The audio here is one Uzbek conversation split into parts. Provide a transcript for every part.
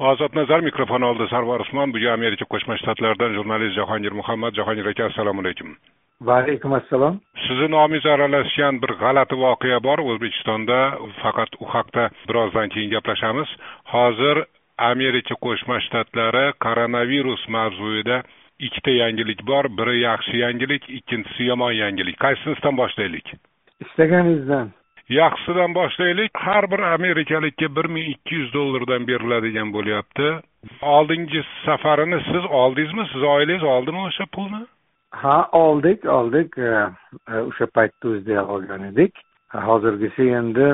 ozod nazar mikrofon oldida sarvar usmon bu amerika qo'shma shtatlaridan jurnalist jahongir muhammad jahongir aka assalomu alaykum va alaykum assalom sizni nomingiz aralashgan bir g'alati voqea bor. O'zbekistonda faqat u haqda birozdan keyin gaplashamiz. Hozir amerika qo'shma shtatlari koronavirus mavzuida ikkita yangilik bor. Biri yaxshi yangilik ikkinchisi yomon yangilik. Qaysinisidan boshlaylik? Istaganingizdan yaxshisidan boshlaylik. Har bir amerikalikka bir ming ikki yuz dollardan beriladigan bo'lyapti. Oldingi safarini siz oldingizmi? Sizni oilangiz oldimi o'sha pulni? Ha oldik oldik. E, o'sha paytda o'zida olgan edik. Hozirgisi endi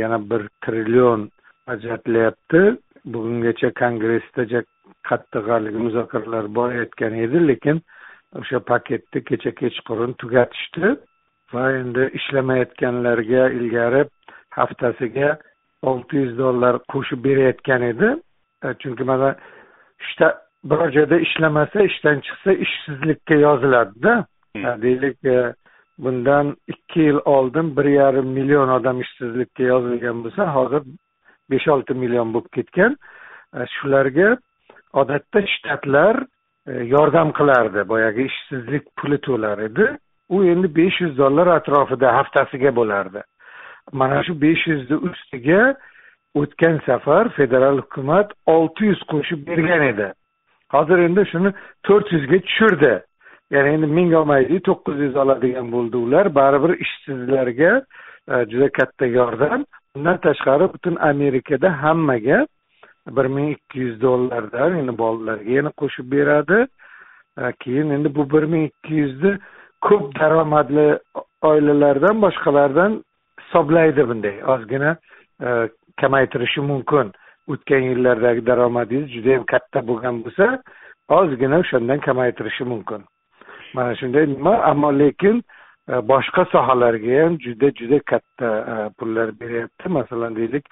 yana bir trillion ajratilyapti bugungacha kongressda qattiq haligi muzokaralar borayotgan edi lekin o'sha paketni kecha kechqurun tugatishdi. Va endi ishlamayotganlarga ilgari haftasiga olti yuz dollar qo'shib berayotgan edi. E, chunki mana ishda biror joyda ishlamasa ishdan chiqsa ishsizlikka yoziladida. Hmm. e, deylik e, bundan ikki yil oldin bir yarim million odam ishsizlikka yozilgan bo'lsa hozir besh olti million bo'lib ketgan. Shularga odatda shtatlar yordam qilardi. Boyagi ishsizlik puli to'lar edi u endi besh yuz dollar atrofida haftasiga bo'lardi. Mana shu besh yuzni ustiga o'tgan safar federal hukumat olti yuz qo'shib bergan edi. Hozir endi shuni to'rt yuzga tushirdi. Ya'ni endi ming olmaydi to'qqiz yuz oladigan bo'ldi ular. Baribir ishsizlarga e, juda katta yordam. Undan tashqari butun amerikada hammaga bir ming ikki yuz dollardan endi bolalarga yana qo'shib beradi. E, keyin endi bu bir ming ikki yuzni ko'p daromadli oilalardan boshqalardan hisoblaydi bunday. Ozgina e, kamaytirishi mumkin. O'tgan yillardagi daromadingiz juda yam katta bo'lgan bo'lsa ozgina o'shandan kamaytirishi mumkin. Mana shunday nima ammo lekin e, boshqa sohalarga ham juda juda katta e, pullar beryapti. Masalan deylik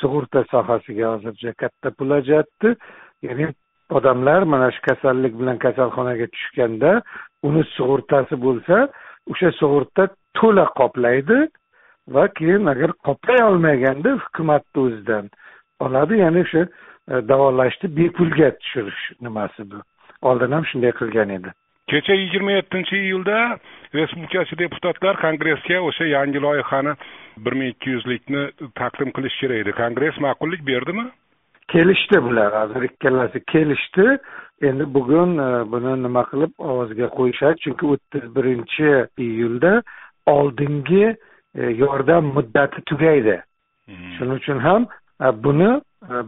sug'urta sohasiga hozircha katta pul ajratdi. Ya'ni odamlar mana shu kasallik bilan kasalxonaga tushganda uni sug'urtasi bo'lsa o'sha sug'urta to'la qoplaydi va keyin agar qoplay olmaganda hukumatni o'zidan oladi. Ya'ni o'sha e, davolashni bepulga tushirish nimasi bu. Oldin ham shunday qilgan edi. Kecha yigirma yettinchi iyulda respublikachi deputatlar kongressga o'sha yangi loyihani bir ming ikki yuzlikni taqdim qilish kerak edi. Kongress ma'qullik berdimi? Kelishdi bular. Hozir ikkalasi kelishdi endi bugun e, buni nima qilib ovozga qo'yishadi? Chunki o'ttiz birinchi iyulda oldingi e, yordam muddati tugaydi. Hmm. shuning uchun ham e, buni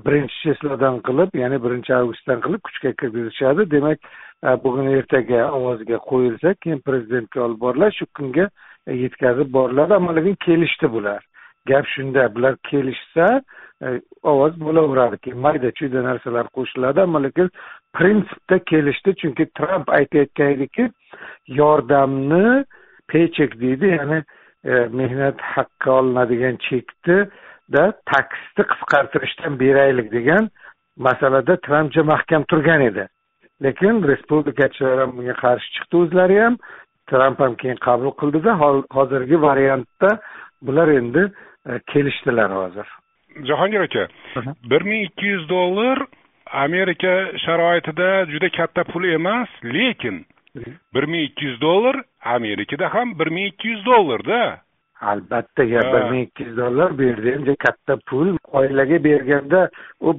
birinchi cheslodan qilib ya'ni birinchi avgustdan qilib kuchga kirgizishadi. Demak bugun ertaga ovozga qo'yilsa keyin prezidentga olib boriladi shu kunga yetkazib boriladi. Ammo lekin kelishdi bular. Gap shunda bular kelishsa ovoz bo'laveradi. Keyin mayda chuyda narsalar qo'shiladi. Ammo lekin prinsipda kelishdi chunki tramp aytayotgan ediki yordamni pechek deydi ya'ni e, mehnat haqqi olinadigan chekni da taksni qisqartirishdan beraylik degan masalada tramp juda mahkam turgan edi. Lekin respublikachilar ham bunga qarshi chiqdi o'zlari ham. Tramp ham keyin qabul qildida hozirgi variantda bular endi e, kelishdilar hozir. Jahongir aka bir ming ikki yuz dollar amerika sharoitida juda katta pul emas lekin bir ming ikki yuz dollar amerikada ham bir ming ikki yuz dollarda. Albatta bir ming ikki yuz dollar bu yerda ham katta pul oilaga berganda u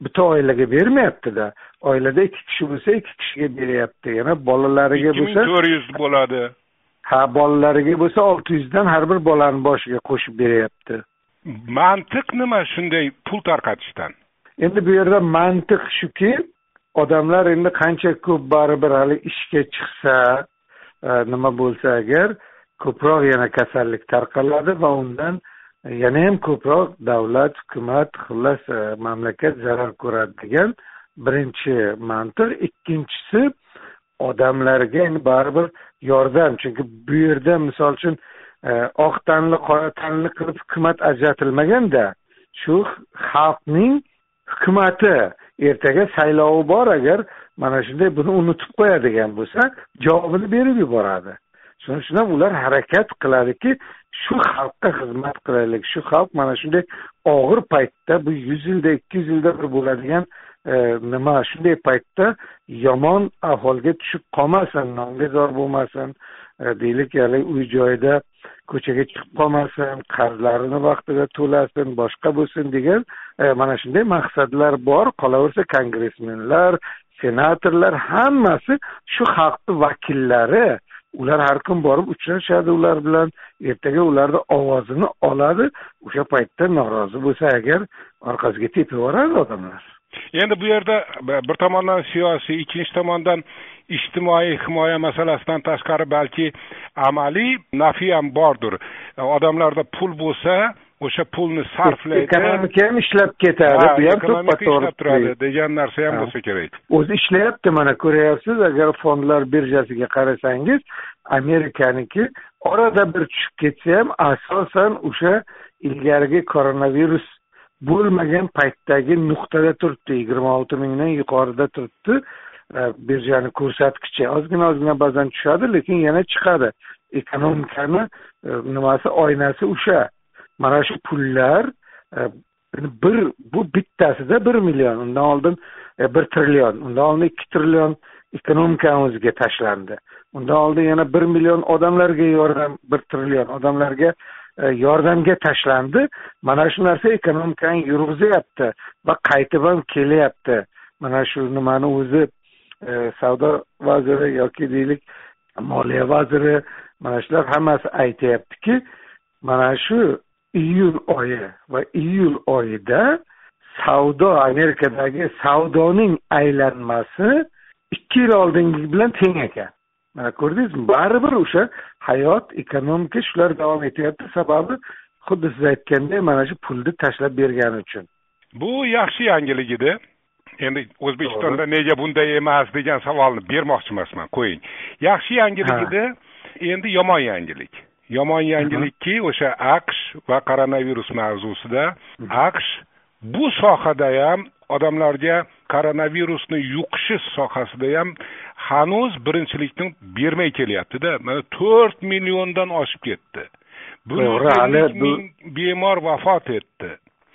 bitta oilaga bermayaptida oilada ikki kishi bo'lsa ikki kishiga beryapti. Yana bolalariga bo'lsa ikki ming to'rt yuz bo'ladi. Ha bolalariga bo'lsa olti yuzdan har bir bolani boshiga qo'shib beryapti. Mantiq nima? Shunday pul tarqatishdan endi bu yerda mantiq shuki odamlar endi qancha ko'p baribir hali ishga chiqsa e, nima bo'lsa agar ko'proq yana kasallik tarqaladi va undan yana ham ko'proq davlat hukumat xullas e, mamlakat zarar ko'radi degan birinchi mantiq. Ikkinchisi odamlarga endi baribir yordam. Chunki bu yerda misol uchun e, oq tanli qora tanli qilib hukumat ajratilmaganda shu xalqning hukumati ertaga saylovi bor agar mana shunday buni unutib qo'yadigan bo'lsa javobini berib yuboradi. Shuning uchun ham ular harakat qiladiki shu xalqqa xizmat qilaylik shu xalq mana shunday og'ir paytda bu yuz yilda ikki yuz yilda bir bo'ladigan e, nima shunday paytda yomon ahvolga tushib qolmasin nonga zor bo'lmasin E, deylik ya'ni uy joyida ko'chaga chiqib qolmasin qarzlarini vaqtida to'lasin boshqa bo'lsin degan e, mana shunday maqsadlar bor. Qolaversa kongressmenlar senatorlar hammasi shu xalqni vakillari ular har kun borib uchrashadi ular bilan. Ertaga ularni ovozini oladi. O'sha paytda norozi bo'lsa agar orqasiga tepib yuboradi odamlar. Endi bu yerda bir tomondan siyosiy ikkinchi tomondan ijtimoiy himoya masalasidan tashqari balki amaliy nafi ham bordir. Odamlarda pul bo'lsa o'sha pulni sarflaydi. Ekonomika ham ishlab ketadi bu ham to'ppa to'g'ri turadi degan narsa ham bo'lsa kerak. O'zi ishlayapti mana ko'ryapsiz agar fondlar birjasiga qarasangiz amerikaniki orada bir tushib ketsa ham asosan o'sha ilgarigi koronavirus bo'lmagan paytdagi nuqtada turibdi yigirma olti mingdan yuqorida turibdi E, birjani ko'rsatkichi ozgina ozgina ba'zan tushadi lekin yana chiqadi. Ekonomikani e, nimasi oynasi o'sha. Mana shu pullar e, bir bu bittasida bir million undan oldin bir trillion undan oldin ikki trillion ekonomikamizga tashlandi. Undan oldin yana bir million odamlarga yordam bir trillion odamlarga yordamga tashlandi. Mana shu narsa ekonomikani yurg'izyapti va qaytib ham kelyapti. Mana shu nimani o'zi E, savdo vaziri yoki deylik moliya vaziri mana shular hammasi aytyaptiki mana shu iyul oyi va iyul oyida savdo amerikadagi savdoning aylanmasi ikki yil oldingi bilan teng ekan. Mana ko'rdingizmi? Baribir o'sha hayot ekonomika shular davom etyapti. Sababi xuddi siz aytganday mana shu pulni tashlab bergani uchun. Bu yaxshi yangilik edi. Endi o'zbekistonda nega bunday emas degan savolni bermoqchi emasman qo'ying. Yaxshi yangilik edi endi yomon yangilik. Yomon yangilikki o'sha aqsh va koronavirus mavzusida aqsh bu sohada ham odamlarga koronavirusni yuqishi sohasida ham hanuz birinchilikni bermay kelyaptida. Mana to'rt milliondan oshib ketdi. Bir yuz ming bemor vafot etdi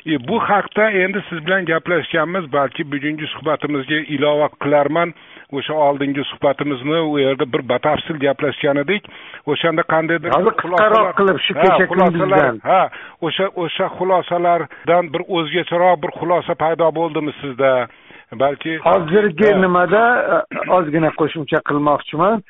e, bu haqda endi siz bilan gaplashganmiz. Balki bugungi suhbatimizga ilova qilarman. O'sha oldingi suhbatimizni u yerda bir batafsil gaplashgan edik o'shanda qandaydir qisqaroq qilib shu kecha kunduzdan. Ha o'sha o'sha xulosalardan bir o'zgacharoq bir xulosa paydo bo'ldimi sizda? Balki hozirgi nimada e, ozgina qo'shimcha qilmoqchiman.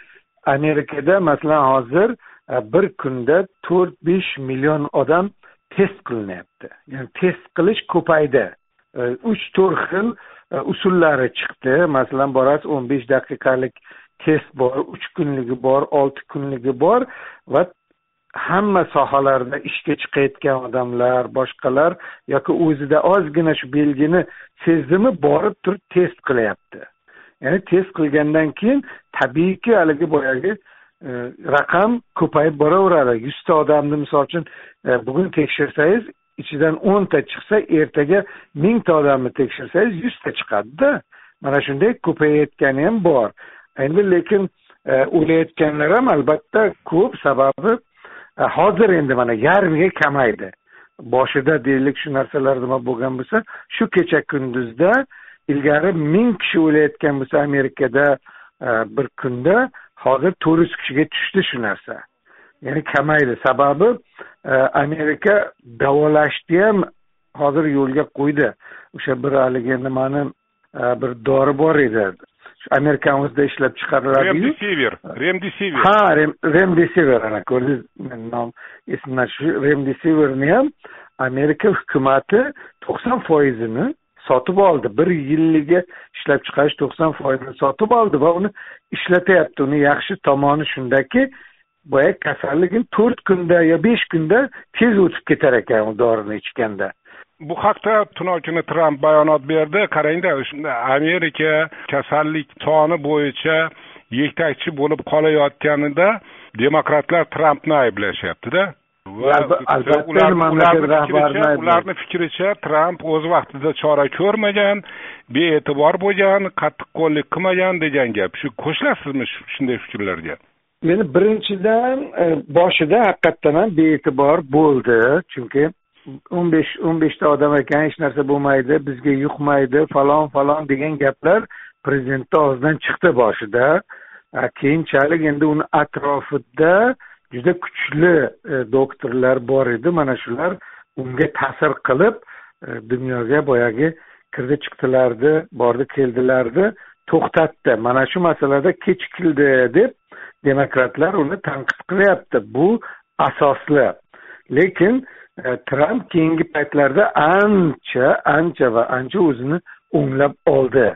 Amerikada masalan hozir e, bir kunda to'rt besh million odam test qilinyapti. Ya'ni test qilish ko'paydi. E, uch to'rt xil e, usullari chiqdi. Masalan borasiz o'n besh daqiqalik test bor uch kunligi bor olti kunligi bor va hamma sohalarda ishga chiqayotgan odamlar boshqalar yoki o'zida ozgina shu belgini sezdimi borib turib test qilyapti. Ya'ni test qilgandan keyin tabiiyki haligi boyagi e, raqam ko'payib boraveradi. Yuzta odamni misol uchun E, bugun tekshirsangiz ichidan o'nta chiqsa ertaga mingta odamni tekshirsangiz yuzta chiqadida. Mana shunday ko'payayotgani ham bor. Endi lekin e, o'layotganlar ham albatta ko'p. Sababi e, hozir endi mana yarmiga kamaydi. Boshida deylik shu narsalar nima bo'lgan bo'lsa shu kecha kunduzda ilgari ming kishi o'layotgan bo'lsa amerikada bir kunda hozir to'rt yuz kishiga tushdi shu narsa. Ya'ni kamaydi. Sababi e, amerika davolashni ham hozir yo'lga qo'ydi. O'sha bir haligi nimani e, bir dori bor edi. Amerikani o'zida ishlab chiqariladi. Remdesiver remdesiver ha remdesiver ana ko'rdingiz nom esimdan shu remdesiverni ham amerika hukumati to'qson foizini sotib oldi. Bir yilligiga ishlab chiqarish to'qson foizini sotib oldi va uni ishlatyapti. Uni yaxshi tomoni shundaki boya kasalligim to'rt kunda yo besh kunda tez o'tib ketar ekan u dorini ichganda. Bu haqda tunov kuni tramp bayonot berdi. Qarangda amerika kasallik soni bo'yicha yetakchi bo'lib qolayotganida demokratlar trampni ayblashyaptida. Ularni fikricha tramp o'z vaqtida chora ko'rmagan bee'tibor bo'lgan qattiqqo'llik qilmagan degan gap. Shu qo'shilasizmi shunday fikrlarga meni birinchidan e, boshida haqiqatdan ham bee'tibor bo'ldi. Chunki o'n besh o'n beshta odam ekan hech narsa bo'lmaydi bizga yuqmaydi falon falon degan gaplar prezidentni og'zidan chiqdi boshida. Keyinchalik endi uni atrofida juda kuchli e, doktorlar bor edi. Mana shular unga ta'sir qilib e, dunyoga boyagi kirdi chiqdilarni bordi keldilarni to'xtatdi. Mana shu masalada kechikildi deb demokratlar uni tanqid qilyapti. Bu asosli. Lekin e, tramp keyingi paytlarda ancha ancha va ancha o'zini o'nglab oldi.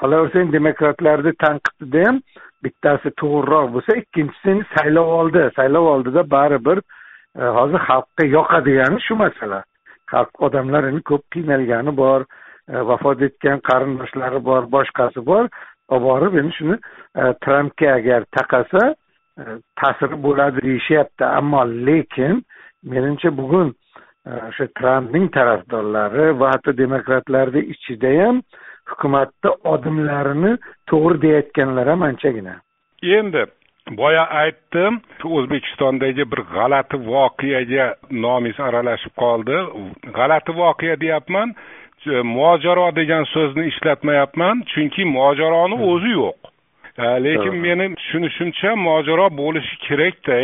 Qolaversa demokratlarni tanqidida ham bittasi to'g'riroq bo'lsa ikkinchisi saylov oldi. Saylov oldida baribir e, hozir xalqqa yoqadigani shu masala. Xalq odamlar endi ko'p qiynalgani bor e, vafot etgan qarindoshlari bor boshqasi bor. Olib borib endi shuni e, trampga agar taqasa e, ta'siri bo'ladi deyishyapti. Ammo lekin menimcha bugun e, o'sha trampning tarafdorlari va hatto demokratlarni ichida ham hukumatni odimlarini to'g'ri deyayotganlar ham anchagina. Endi boya aytdim shu o'zbekistondagi bir g'alati voqeaga nomingiz aralashib qoldi. G'alati voqea deyapman. Mojaro degan so'zni ishlatmayapman chunki mojaroni o'zi yo'q. Lekin meni tushunishimcha mojaro bo'lishi kerakda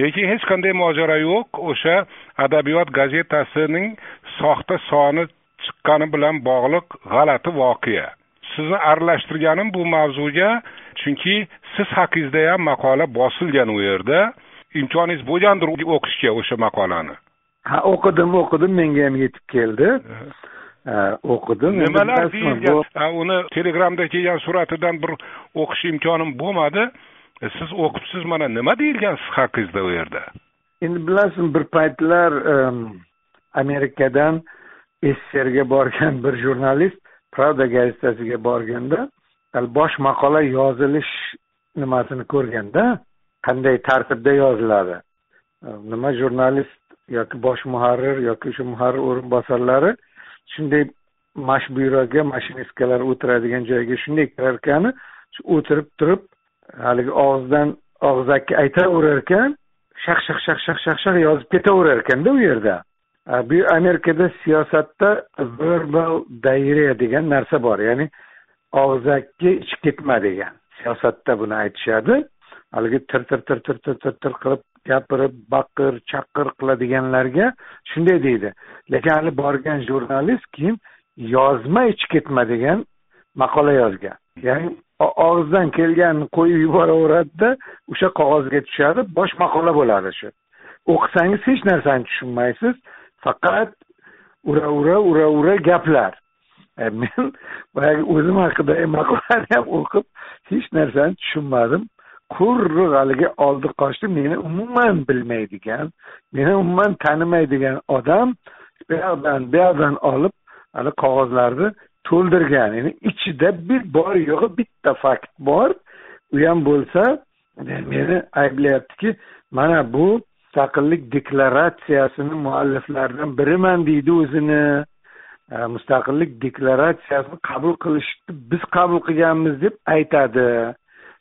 lekin hech qanday mojaro yo'q. O'sha adabiyot gazetasining soxta soni chiqqani bilan bog'liq g'alati voqea. Sizni aralashtirganim bu mavzuga chunki siz haqingizda ham maqola bosilgan u yerda. Imkoningiz bo'lgandir o'qishga o'sha maqolani? Ha o'qidim o'qidim menga ham yetib keldi o'qidim nimalar deyilgan uni telegramda kelgan suratidan bir o'qish imkonim bo'lmadi siz o'qibsiz mana nima deyilgan siz haqingizda u yerda endi bilasizmi bir paytlar amerikadan sssrga borgan bir jurnalist pravda gazetasiga borganda bosh maqola yozilish nimasini ko'rganda qanday tartibda yoziladi? Nima jurnalist yoki bosh muharrir yoki o'sha muharrir o'rinbosarlari shunday mash byuroga mashinistkalar o'tiradigan joyga shunday kirar ekan o'tirib turib haligi og'zidan og'zaki aytaverar ekan shaq shaq shaq shaq shaq shaq yozib ketaverar ekanda u yerda. Bu amerikada siyosatda verbal diareya degan narsa bor ya'ni og'zaki ichib ketma degan. Siyosatda buni aytishadi. Haligi tir tir tir tir tir tir tir qilib gapirib baqir chaqir qiladiganlarga shunday deydi. Lekin hali borgan jurnalist keyin yozma ichib ketma degan maqola yozgan. Ya'ni og'zidan kelganini qo'yib yuboraveradida o'sha qog'ozga tushadi bosh maqola bo'ladi shu. O'qisangiz hech narsani tushunmaysiz faqat ura ura ura ura gaplar. E, men boyagi o'zim haqidagi maqolani ham o'qib hech narsani tushunmadim. Qurri haligi oldi qochdi meni umuman bilmaydigan meni umuman tanimaydigan odam bu yoqdan bu yoqdan olib hali qog'ozlarni to'ldirgan. Ya'ni ichida bir bor yo'g'i bitta fakt bor. U ham bo'lsa meni ayblayaptiki mana bu mustaqillik deklaratsiyasini mualliflaridan biriman deydi o'zini. Mustaqillik deklaratsiyasini qabul qilishni biz qabul qilganmiz deb aytadi.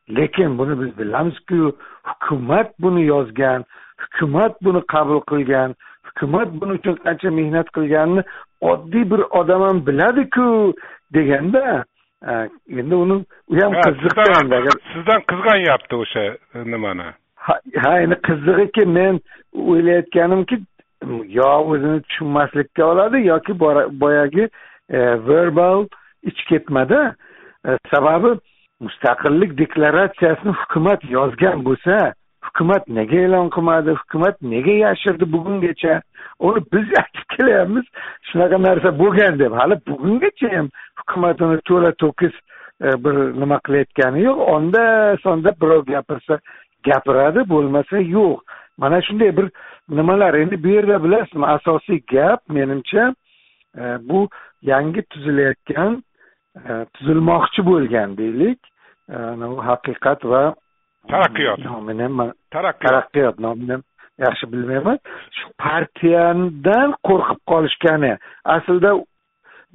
Lekin buni biz bilamizku hukumat buni yozgan hukumat buni qabul qilgan hukumat buni uchun qancha mehnat qilganini oddiy bir odam ham biladiku deganda endi uni u ham sizdan qizg'anyapti o'sha nimani? Ha endi qizig'iki men o'ylayotganimki yo o'zini tushunmaslikka oladi yoki boyagi e, verbal ich ketmada e, sababi mustaqillik deklaratsiyasini hukumat yozgan bo'lsa hukumat nega e'lon qilmadi hukumat nega yashirdi bugungacha? Uni biz aytib kelyapmiz shunaqa narsa bo'lgan deb. Hali bugungacha ham hukumat uni to'la to'kis e, bir nima qilayotgani yo'q. Onda sonda birov gapirsa gapiradi bo'lmasa yo'q. Mana shunday bir nimalar endi bu yerda bilasizmi? Asosiy gap menimcha e, bu yangi tuzilayotgan tuzilmoqchi bo'lgan deylik. Anavi haqiqat va taraqqiyot. nomini ham taraqqiyot. nomini yaxshi bilmayman. Shu partiyadan qo'rqib qolishgani. Aslida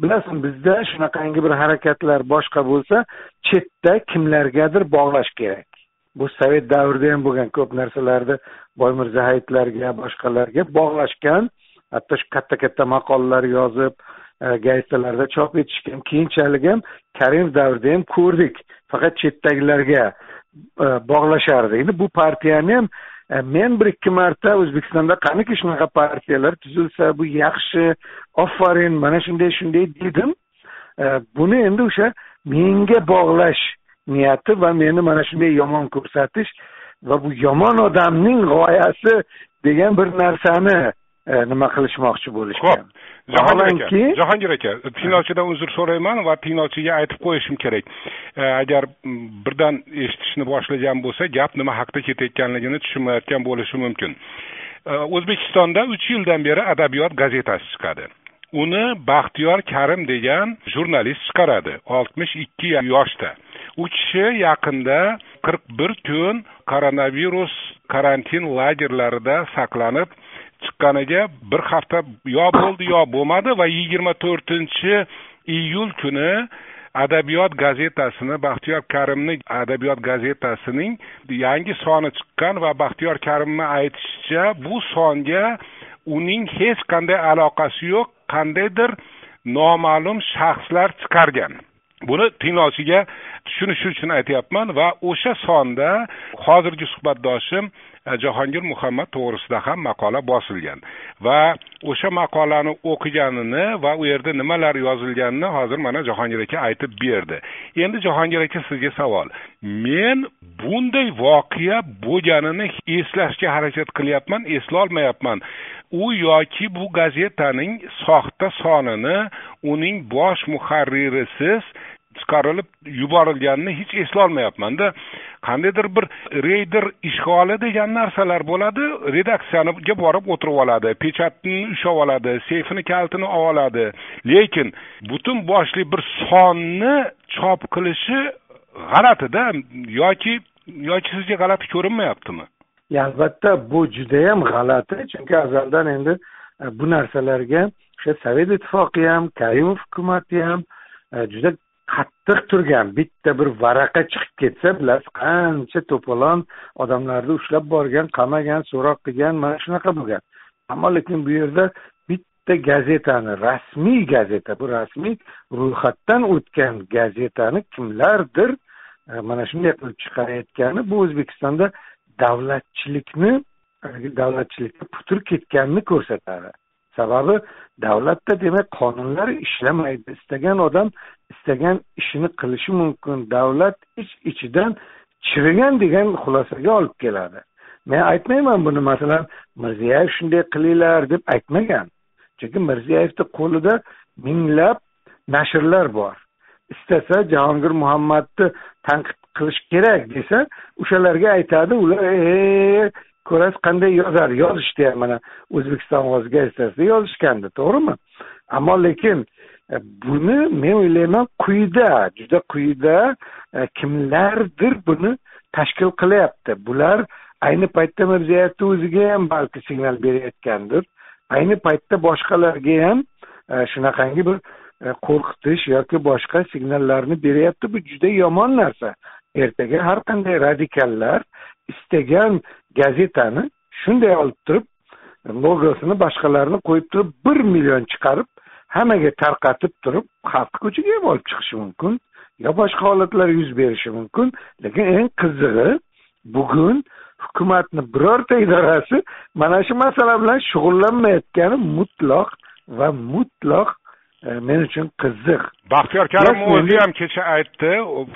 bilasizmi bizda shunaqangi bir harakatlar boshqa bo'lsa chetda kimlargadir bog'lash kerak. Bu sovet davrida ham bo'lgan ko'p narsalarni boymirzaevlarga boshqalarga bog'lashgan hatto shu katta katta maqolalar yozib E, gazetalarda chop etishgan keyinchalik ham karimov davrida ham ko'rdik. Faqat chetdagilarga e, bog'lashardi. Endi bu partiyani ham e, men bir ikki marta o'zbekistonda qaniki shunaqa partiyalar tuzilsa bu yaxshi ofarin mana shunday shunday dedim. Buni endi o'sha menga bog'lash niyati va meni mana shunday yomon ko'rsatish va bu yomon odamning g'oyasi degan bir narsani nima qilishmoqchi bo'lishgan. Jahongir aka jahongir aka tinglovchidan uzr so'rayman va tinglovchiga aytib qo'yishim kerak. E, agar birdan eshitishni boshlagan bo'lsa gap nima haqida ketayotganligini tushunmayotgan bo'lishi mumkin. E, o'zbekistonda uch yildan beri adabiyot gazetasi chiqadi. Uni baxtiyor karim degan jurnalist chiqaradi oltmish ikki yoshda. U kishi yaqinda qirq bir kun koronavirus karantin lagerlarida saqlanib chiqqaniga bir hafta yo bo'ldi yo bo'lmadi va yigirma to'rtinchi iyul kuni adabiyot gazetasini baxtiyor karimni adabiyot gazetasining yangi soni chiqqan va baxtiyor karimni aytishicha bu songa uning hech qanday aloqasi yo'q qandaydir noma'lum shaxslar chiqargan. Buni tinglovchiga tushunishi uchun aytyapman va o'sha sonda hozirgi suhbatdoshim Э, jahongir muhammad to'g'risida ham maqola bosilgan va o'sha maqolani o'qiganini va u yerda nimalar yozilganini hozir mana jahongir aka aytib berdi. Endi jahongir aka sizga savol. Men bunday voqea bo'lganini eslashga harakat qilyapman eslolmayapman. U yoki bu gazetaning soxta sonini uning bosh muharririsiz chiqarilib yuborilganini hech eslolmayapmanda. Qandaydir bir reyder ishg'oli degan narsalar bo'ladi redaksiyaniga borib o'tirib oladi pechatni ushlab oladi seyfini kalitini oladi. Lekin butun boshli bir sonni chop qilishi g'alatida yoki yoki sizga g'alati ko'rinmayaptimi? Albatta bu judayam g'alati chunki azaldan endi e, bu narsalarga o'sha sovet ittifoqi ham karimov hukumati ham e, juda qattiq turgan bitta bir varaqa chiqib ketsa bilasiz qancha to'polon odamlarni ushlab borgan qamagan so'roq qilgan mana shunaqa bo'lgan. Ammo lekin bu yerda bitta gazetani rasmiy gazeta bu rasmiy ro'yxatdan o'tgan gazetani kimlardir e, mana shunday qilib chiqarayotgani bu o'zbekistonda davlatchilikni e, davlatchilikka putur ketganini ko'rsatadi. Sababi davlatda demak qonunlar ishlamaydi. Istagan odam istagan ishini qilishi mumkin. Davlat ich ichidan chirigan degan xulosaga olib keladi. Men aytmayman buni masalan mirziyoyev shunday qilinglar deb aytmagan. Chunki mirziyoyevni qo'lida minglab nashrlar bor. Istasa jahongir muhammadni tanqid qilish kerak desa o'shalarga aytadi ular ko'rasiz qanday yozar? Yozishdi ham mana o'zbekiston ovozi gazetasida yozishgandi to'g'rimi? Ammo lekin e, buni men o'ylayman quyida juda quyida e, kimlardir buni tashkil qilyapti. Bular ayni paytda mirziyoyevni o'ziga ham balki signal berayotgandir. Ayni paytda boshqalarga ham e, shunaqangi bir qo'rqitish yoki boshqa signallarni beryapti. Bu juda yomon narsa. Ertaga har qanday radikallar istagan gazetani shunday olib turib logosini boshqalarini qo'yib turib bir million chiqarib hammaga tarqatib turib xalqni ko'chaga ham olib chiqishi mumkin yo boshqa holatlar yuz berishi mumkin. Lekin eng qizig'i bugun hukumatni birorta idorasi mana shu masala bilan shug'ullanmayotgani mutloq va mutloq men uchun qiziq. Baxtiyor karimov o'zi ham kecha aytdi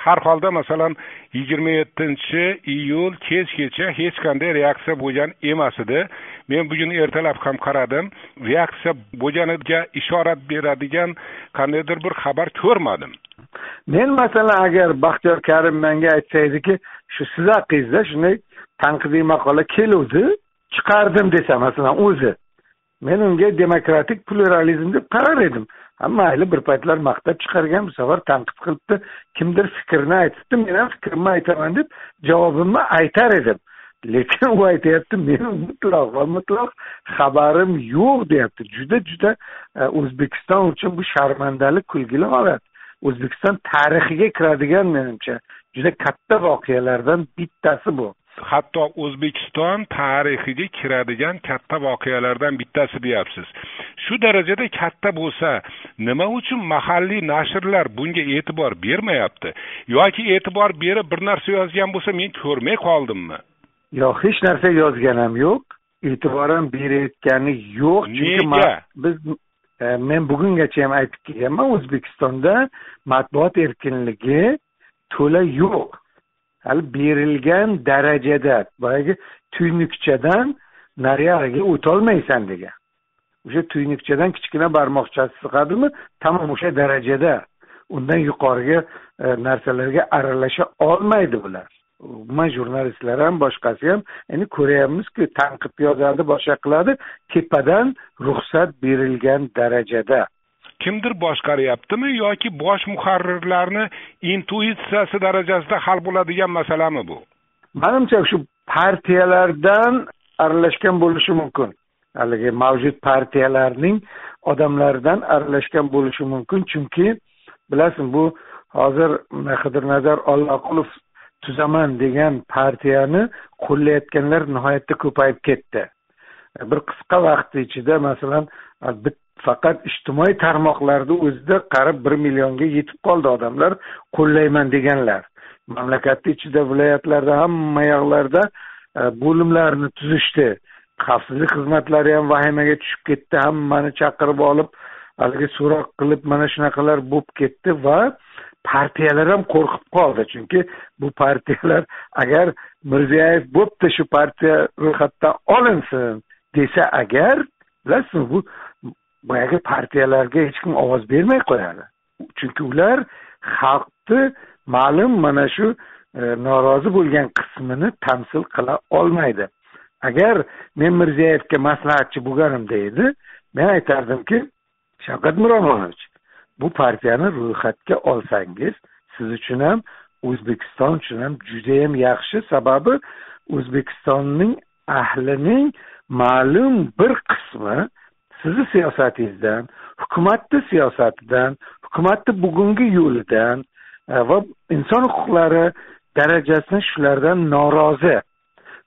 har holda masalan yigirma yettinchi iyul kechgacha hech qanday reaksiya bo'lgan emas edi. Men bugun ertalab ham qaradim reaksiya bo'lganiga ishorat beradigan qandaydir bir xabar ko'rmadim. Men masalan agar baxtiyor karim menga aytsaydiki shu siz haqingizda shunday tanqidiy maqola keluvdi chiqardim desa masalan o'zi men unga demokratik pluralizm deb qarar edim ha mayli bir paytlar maqtab chiqargan bu safar tanqid qilibdi. Kimdir fikrini aytibdi men ham fikrimni aytaman deb javobimni aytar edim. Lekin u aytyapti meni mutlaq va mutlaq xabarim yo'q deyapti. Juda juda e, o'zbekiston uchun bu sharmandali kulgili holat. O'zbekiston tarixiga kiradigan menimcha juda katta voqealardan bittasi bu. Hatto o'zbekiston tarixiga kiradigan katta voqealardan bittasi deyapsiz. Shu darajada katta bo'lsa nima uchun mahalliy nashrlar bunga e'tibor bermayapti? Yoki e'tibor berib bir narsa yozgan bo'lsa men ko'rmay qoldimmi? Yo'q hech narsa yozgan ham yo'q e'tibor ham berayotgani yo'q. Nega? biz e, men bugungacha ham aytib kelganman o'zbekistonda matbuot erkinligi to'la yo'q. Hali berilgan darajada boyagi tuynukchadan nariyog'iga o'tolmaysan degan o'sha tuynukchadan kichkina barmoqchasi sig'adimi tamom o'sha darajada. Undan yuqoriga e, narsalarga aralasha olmaydi bular umuman jurnalistlar ham boshqasi ham endi ko'ryapmizku tanqid yozadi boshqa qiladi tepadan ruxsat berilgan darajada. Kimdir boshqaryaptimi yoki bosh muharrirlarni intuitsiyasi darajasida hal bo'ladigan masalami bu? Manimcha shu partiyalardan aralashgan bo'lishi mumkin haligi mavjud partiyalarning odamlaridan aralashgan bo'lishi mumkin. Chunki bilasizmi bu hozir mm, qidirnazar olloqulov tuzaman degan partiyani qo'llayotganlar nihoyatda ko'payib ketdi. Bir qisqa vaqt ichida masalan faqat ijtimoiy tarmoqlarni o'zida qarab bir millionga yetib qoldi odamlar qo'llayman deganlar. Mamlakatni ichida viloyatlarda hamma yoqlarda bo'limlarni tuzishdi. Xavfsizlik xizmatlari ham vahimaga tushib ketdi hammani chaqirib olib haligi so'roq qilib mana shunaqalar bo'lib ketdi va partiyalar ham qo'rqib qoldi. Chunki bu partiyalar agar mirziyoyev bo'pti shu partiya ro'yxatdan olinsin desa agar bilasizmi bu boyagi partiyalarga hech kim ovoz bermay qo'yadi. Chunki ular xalqni ma'lum mana shu e, norozi bo'lgan qismini tamsil qila olmaydi. Agar men mirziyoyevga maslahatchi bo'lganimda edi men aytardimki shavkat miromonovich bu partiyani ro'yxatga olsangiz siz uchun ham o'zbekiston uchun ham judayam yaxshi. Sababi o'zbekistonning ahlining ma'lum bir qismi sizni siyosatingizdan hukumatni siyosatidan hukumatni bugungi yo'lidan e, va inson huquqlari darajasini shulardan norozi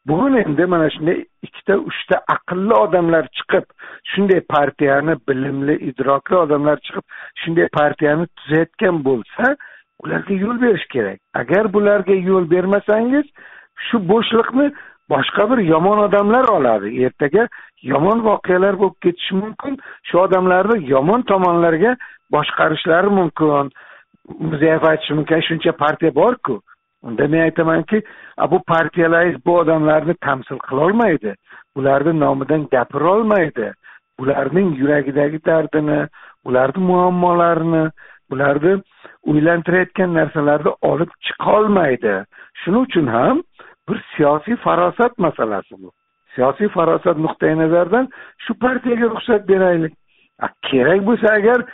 bugun endi mana shunday ikkita uchta aqlli odamlar chiqib shunday partiyani bilimli idrokli odamlar chiqib shunday partiyani tuzayotgan bo'lsa ularga yo'l berish kerak. Agar bularga yo'l bermasangiz shu bo'shliqni boshqa bir yomon odamlar oladi. Ertaga yomon voqealar bo'lib ketishi mumkin. Shu odamlarni yomon tomonlarga boshqarishlari mumkin. Mirziyoyev aytishi mumkin shuncha partiya borku. Unda men aytamanki bu partiyalar bu odamlarni tamsil qilolmaydi. Ularni nomidan gapirolmaydi. Ularning yuragidagi dardini ularni muammolarini ularni o'ylantirayotgan narsalarni olib chiqolmaydi. Shuning uchun ham bir siyosiy farosat masalasi bu. Siyosiy farosat nuqtai nazaridan shu partiyaga ruxsat beraylik. Kerak bo'lsa agar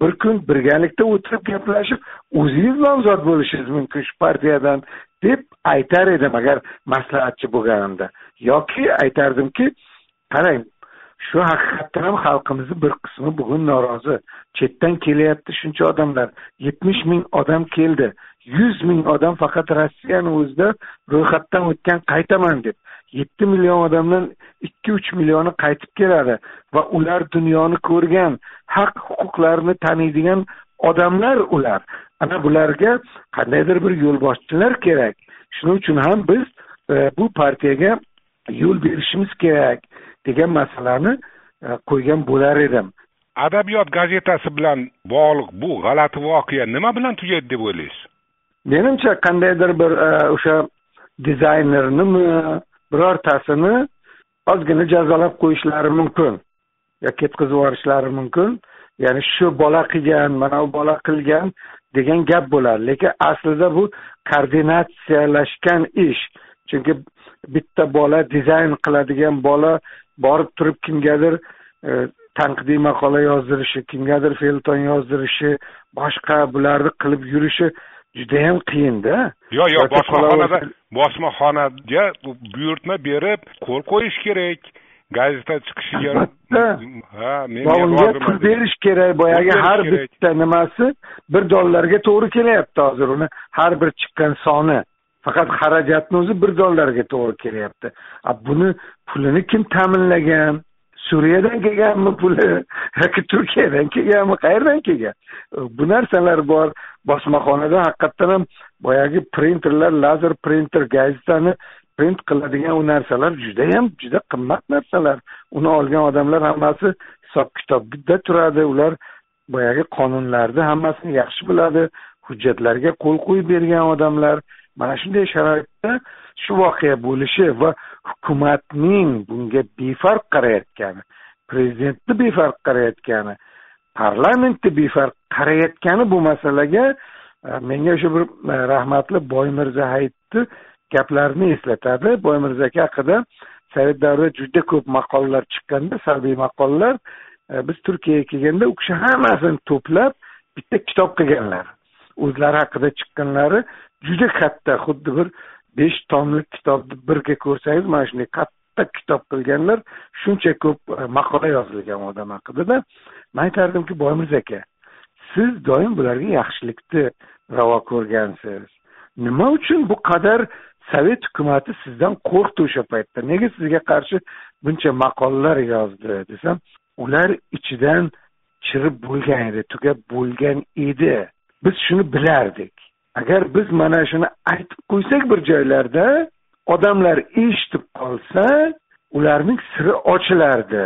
bir kun birgalikda o'tirib gaplashib o'zingiz nomzod bo'lishingiz mumkin shu partiyadan deb aytar edim agar maslahatchi bo'lganimda. Yoki aytardimki qarang shu haqiqatdan ham xalqimizni bir qismi bugun norozi chetdan kelyapti shuncha odamlar. Yetmish ming odam keldi. Yuz ming odam faqat rossiyani o'zida ro'yxatdan o'tgan qaytaman deb. Yetti million odamdan ikki uch millioni qaytib keladi va ular dunyoni ko'rgan haq huquqlarini taniydigan odamlar ular. Ana bularga qandaydir bir yo'lboshchilar kerak. Shuning uchun ham biz e, bu partiyaga yo'l berishimiz kerak degan masalani e, qo'ygan bo'lar edim. Adabiyot gazetasi bilan bog'liq bu g'alati voqea nima bilan tugaydi deb o'ylaysiz? Menimcha qandaydir bir e, o'sha dizaynernimi birortasini ozgina jazolab qo'yishlari mumkin yo ketkazib yuborishlari mumkin. Ya'ni shu bola qilgan mana bu bola qilgan degan gap bo'ladi lekin aslida bu koordinatsiyalashgan ish. Chunki bitta bola dizayn qiladigan bola borib turib kimgadir e, tanqidiy maqola yozdirishi kimgadir felton yozdirishi boshqa bularni qilib yurishi judayam qiyinda yo'q yo'q bosmaxonada bosmaxonaga buyurtma berib qo'l qo'yish kerak. Gazeta chiqishiga ha men unga pul berish kerak. Boyagi har bitta nimasi bir dollarga to'g'ri kelyapti hozir uni. Har bir chiqqan soni. Faqat xarajatni o'zi bir dollarga to'g'ri kelyapti. Buni pulini kim ta'minlagan suriyadan kelganmi puli yoki turkiyadan kelganmi qayerdan kelgan bu narsalar bor. Bosmaxonada haqiqatdan ham boyagi printerlar lazer printer gazetani print qiladigan u narsalar judayam juda qimmat narsalar. Uni olgan odamlar hammasi hisob kitobda turadi. Ular boyagi qonunlarni hammasini yaxshi biladi. Hujjatlarga qo'l qo'yib bergan odamlar. Mana shunday sharoitda shu voqea bo'lishi va hukumatning bunga befarq qarayotgani prezidentni befarq qarayotgani parlamentni befarq qarayotgani bu masalaga e, menga o'sha bir e, rahmatli boymirza hayitni gaplarini eslatadi. Boymirza aka haqida sovet davrida juda ko'p maqolalar chiqqanda salbiy maqolalar e, biz turkiyaga kelganda u kishi hammasini to'plab bitta kitob qilganlar. O'zlari haqida chiqqanlari juda katta xuddi bir besh tomlik kitobni birga ko'rsangiz mana shunday katta kitob qilganlar shuncha ko'p e, maqola yozilgan odam haqidada man aytardimki boymirza aka siz doim bularga yaxshilikni ravo ko'rgansiz. Nima uchun bu qadar sovet hukumati sizdan qo'rqdi o'sha paytda? Nega sizga qarshi buncha maqolalar yozdi desam ular ichidan chirib bo'lgan edi tugab bo'lgan edi. Biz shuni bilardik. Agar biz mana shuni aytib qo'ysak bir joylarda odamlar eshitib qolsa ularning siri ochilardi.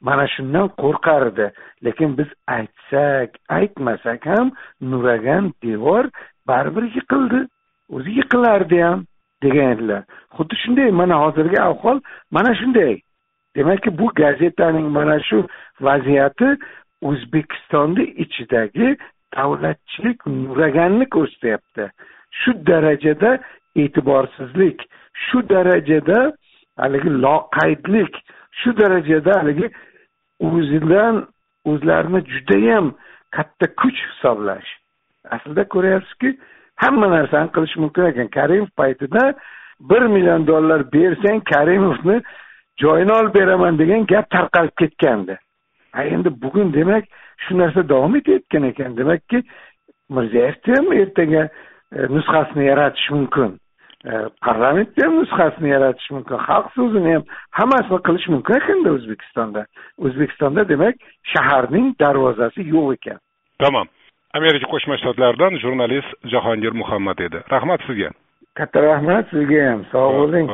Mana shundan qo'rqardi. Lekin biz aytsak aytmasak ham nuragan devor baribir yiqildi. O'zi yiqilardi ham degan edilar. Xuddi shunday mana hozirgi ahvol mana shunday. Demakki bu gazetaning mana shu vaziyati o'zbekistonni ichidagi davlatchilik nuraganni ko'rsatyapti. Shu darajada e'tiborsizlik shu darajada haligi loqaydlik shu darajada haligi o'zidan o'zlarini judayam katta kuch hisoblash. Aslida ko'ryapsizki hamma narsani qilish mumkin ekan. Karimov paytida bir million dollar bersang karimovni joyini olib beraman degan gap tarqalib ketgandi. Endi bugun demak shu narsa davom etayotgan ekan. Demakki mirziyoyevni ham ertaga e, nusxasini yaratish mumkin. E, parlamentni ham nusxasini yaratish mumkin. Xalq so'zini ham hammasini qilish mumkin ekanda o'zbekistonda. O'zbekistonda demak shaharning darvozasi yo'q ekan. Tamom amerika qo'shma shtatlaridan jurnalist jahongir muhammad edi. Rahmat sizga. Katta rahmat sizga ham. Sog' bo'ling